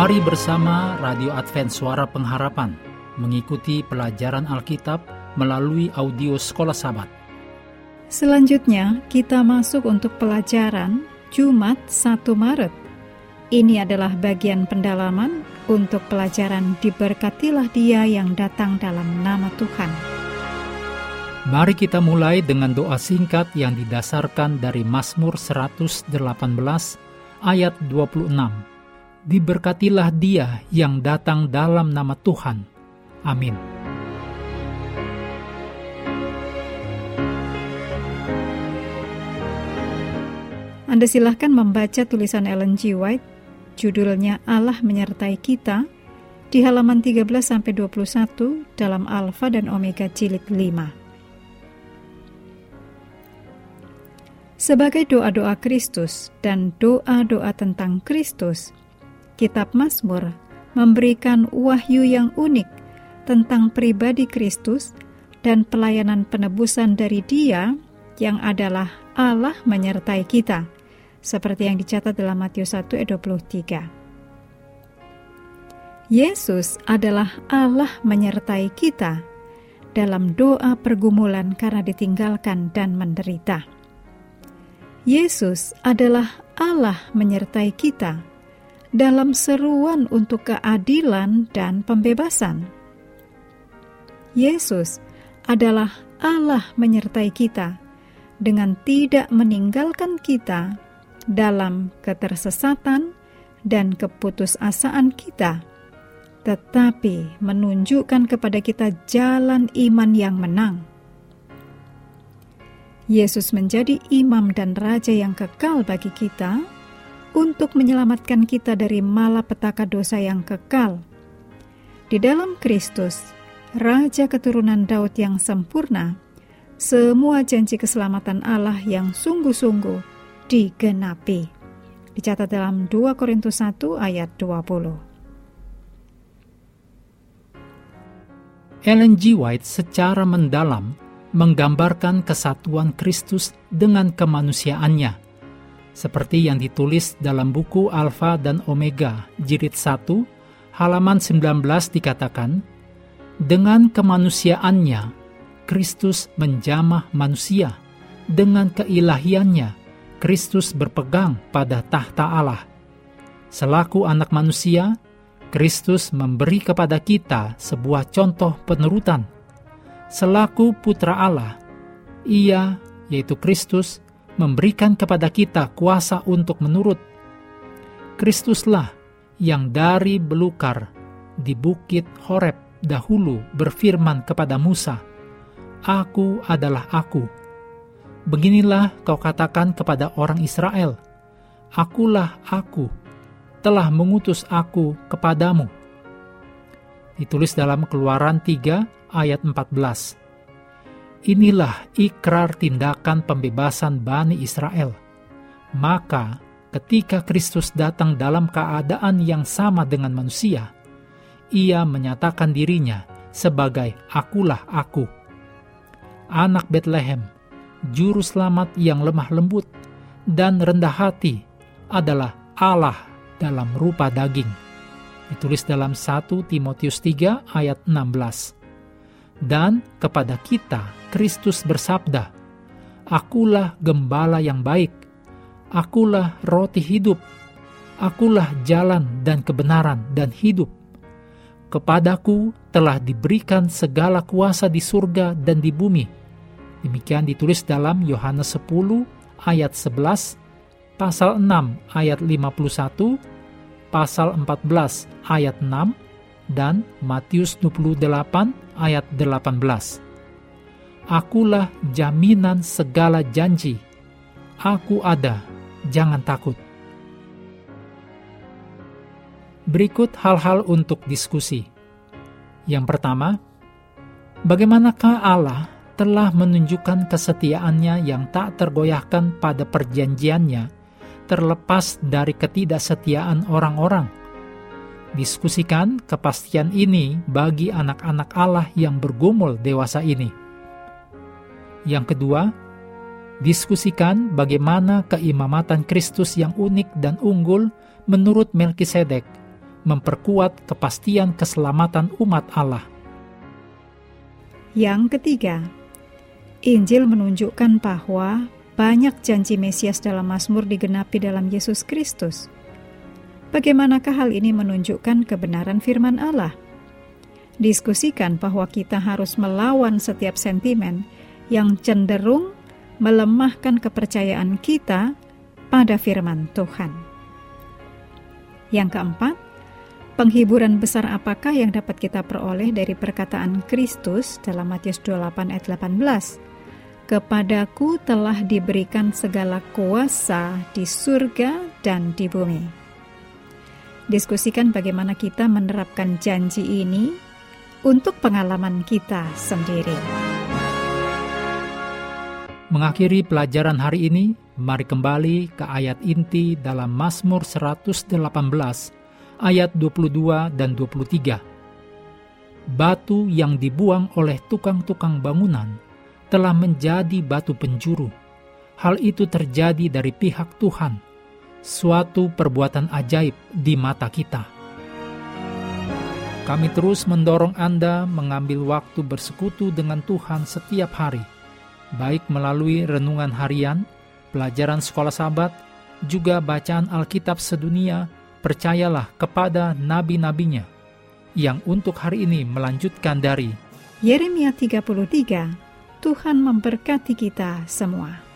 Mari bersama Radio Advent Suara Pengharapan mengikuti pelajaran Alkitab melalui audio Sekolah Sabat. Selanjutnya, kita masuk untuk pelajaran Jumat 1 Maret. Ini adalah bagian pendalaman untuk pelajaran Diberkatilah Dia yang datang dalam nama Tuhan. Mari kita mulai dengan doa singkat yang didasarkan dari Mazmur 118 ayat 26 diberkatilah dia yang datang dalam nama Tuhan. Amin. Anda silahkan membaca tulisan Ellen G. White, judulnya Allah menyertai kita, di halaman 13-21 dalam Alfa dan Omega Cilik 5. Sebagai doa-doa Kristus dan doa-doa tentang Kristus, Kitab Mazmur memberikan wahyu yang unik tentang pribadi Kristus dan pelayanan penebusan dari Dia yang adalah Allah menyertai kita, seperti yang dicatat dalam Matius 1 ayat 23. Yesus adalah Allah menyertai kita dalam doa pergumulan karena ditinggalkan dan menderita. Yesus adalah Allah menyertai kita dalam seruan untuk keadilan dan pembebasan. Yesus adalah Allah menyertai kita dengan tidak meninggalkan kita dalam ketersesatan dan keputusasaan kita, tetapi menunjukkan kepada kita jalan iman yang menang. Yesus menjadi imam dan raja yang kekal bagi kita untuk menyelamatkan kita dari malapetaka dosa yang kekal. Di dalam Kristus, Raja keturunan Daud yang sempurna, semua janji keselamatan Allah yang sungguh-sungguh digenapi. Dicatat dalam 2 Korintus 1 ayat 20. Ellen G. White secara mendalam menggambarkan kesatuan Kristus dengan kemanusiaannya – seperti yang ditulis dalam buku Alfa dan Omega, jilid 1, halaman 19 dikatakan, dengan kemanusiaannya, Kristus menjamah manusia. Dengan keilahiannya, Kristus berpegang pada tahta Allah. Selaku anak manusia, Kristus memberi kepada kita sebuah contoh penurutan. Selaku putra Allah, ia, yaitu Kristus, memberikan kepada kita kuasa untuk menurut. Kristuslah yang dari belukar di bukit Horeb dahulu berfirman kepada Musa, Aku adalah aku. Beginilah kau katakan kepada orang Israel, Akulah aku, telah mengutus aku kepadamu. Ditulis dalam Keluaran 3 ayat 14. Inilah ikrar tindakan pembebasan Bani Israel. Maka, ketika Kristus datang dalam keadaan yang sama dengan manusia, ia menyatakan dirinya sebagai "Akulah Aku". Anak Bethlehem, juru selamat yang lemah lembut dan rendah hati adalah Allah dalam rupa daging. Ditulis dalam 1 Timotius 3 ayat 16. Dan kepada kita Kristus bersabda, Akulah gembala yang baik, akulah roti hidup, akulah jalan dan kebenaran dan hidup. Kepadaku telah diberikan segala kuasa di surga dan di bumi. Demikian ditulis dalam Yohanes 10 ayat 11, pasal 6 ayat 51, pasal 14 ayat 6, dan Matius 28 ayat 18. Akulah jaminan segala janji. Aku ada, jangan takut. Berikut hal-hal untuk diskusi. Yang pertama, bagaimanakah Allah telah menunjukkan kesetiaannya yang tak tergoyahkan pada perjanjiannya, terlepas dari ketidaksetiaan orang-orang? Diskusikan kepastian ini bagi anak-anak Allah yang bergumul dewasa ini. Yang kedua, diskusikan bagaimana keimamatan Kristus yang unik dan unggul menurut Melkisedek memperkuat kepastian keselamatan umat Allah. Yang ketiga, Injil menunjukkan bahwa banyak janji Mesias dalam Mazmur digenapi dalam Yesus Kristus. Bagaimanakah hal ini menunjukkan kebenaran firman Allah? Diskusikan bahwa kita harus melawan setiap sentimen yang cenderung melemahkan kepercayaan kita pada firman Tuhan. Yang keempat, penghiburan besar apakah yang dapat kita peroleh dari perkataan Kristus dalam Matius 28 ayat 18? Kepadaku telah diberikan segala kuasa di surga dan di bumi. Diskusikan bagaimana kita menerapkan janji ini untuk pengalaman kita sendiri. Mengakhiri pelajaran hari ini, mari kembali ke ayat inti dalam Mazmur 118 ayat 22 dan 23. Batu yang dibuang oleh tukang-tukang bangunan telah menjadi batu penjuru. Hal itu terjadi dari pihak Tuhan, suatu perbuatan ajaib di mata kita. Kami terus mendorong Anda mengambil waktu bersekutu dengan Tuhan setiap hari, baik melalui renungan harian, pelajaran sekolah sahabat, juga bacaan Alkitab sedunia, percayalah kepada nabi-nabinya, yang untuk hari ini melanjutkan dari Yeremia 33 Tuhan memberkati kita semua.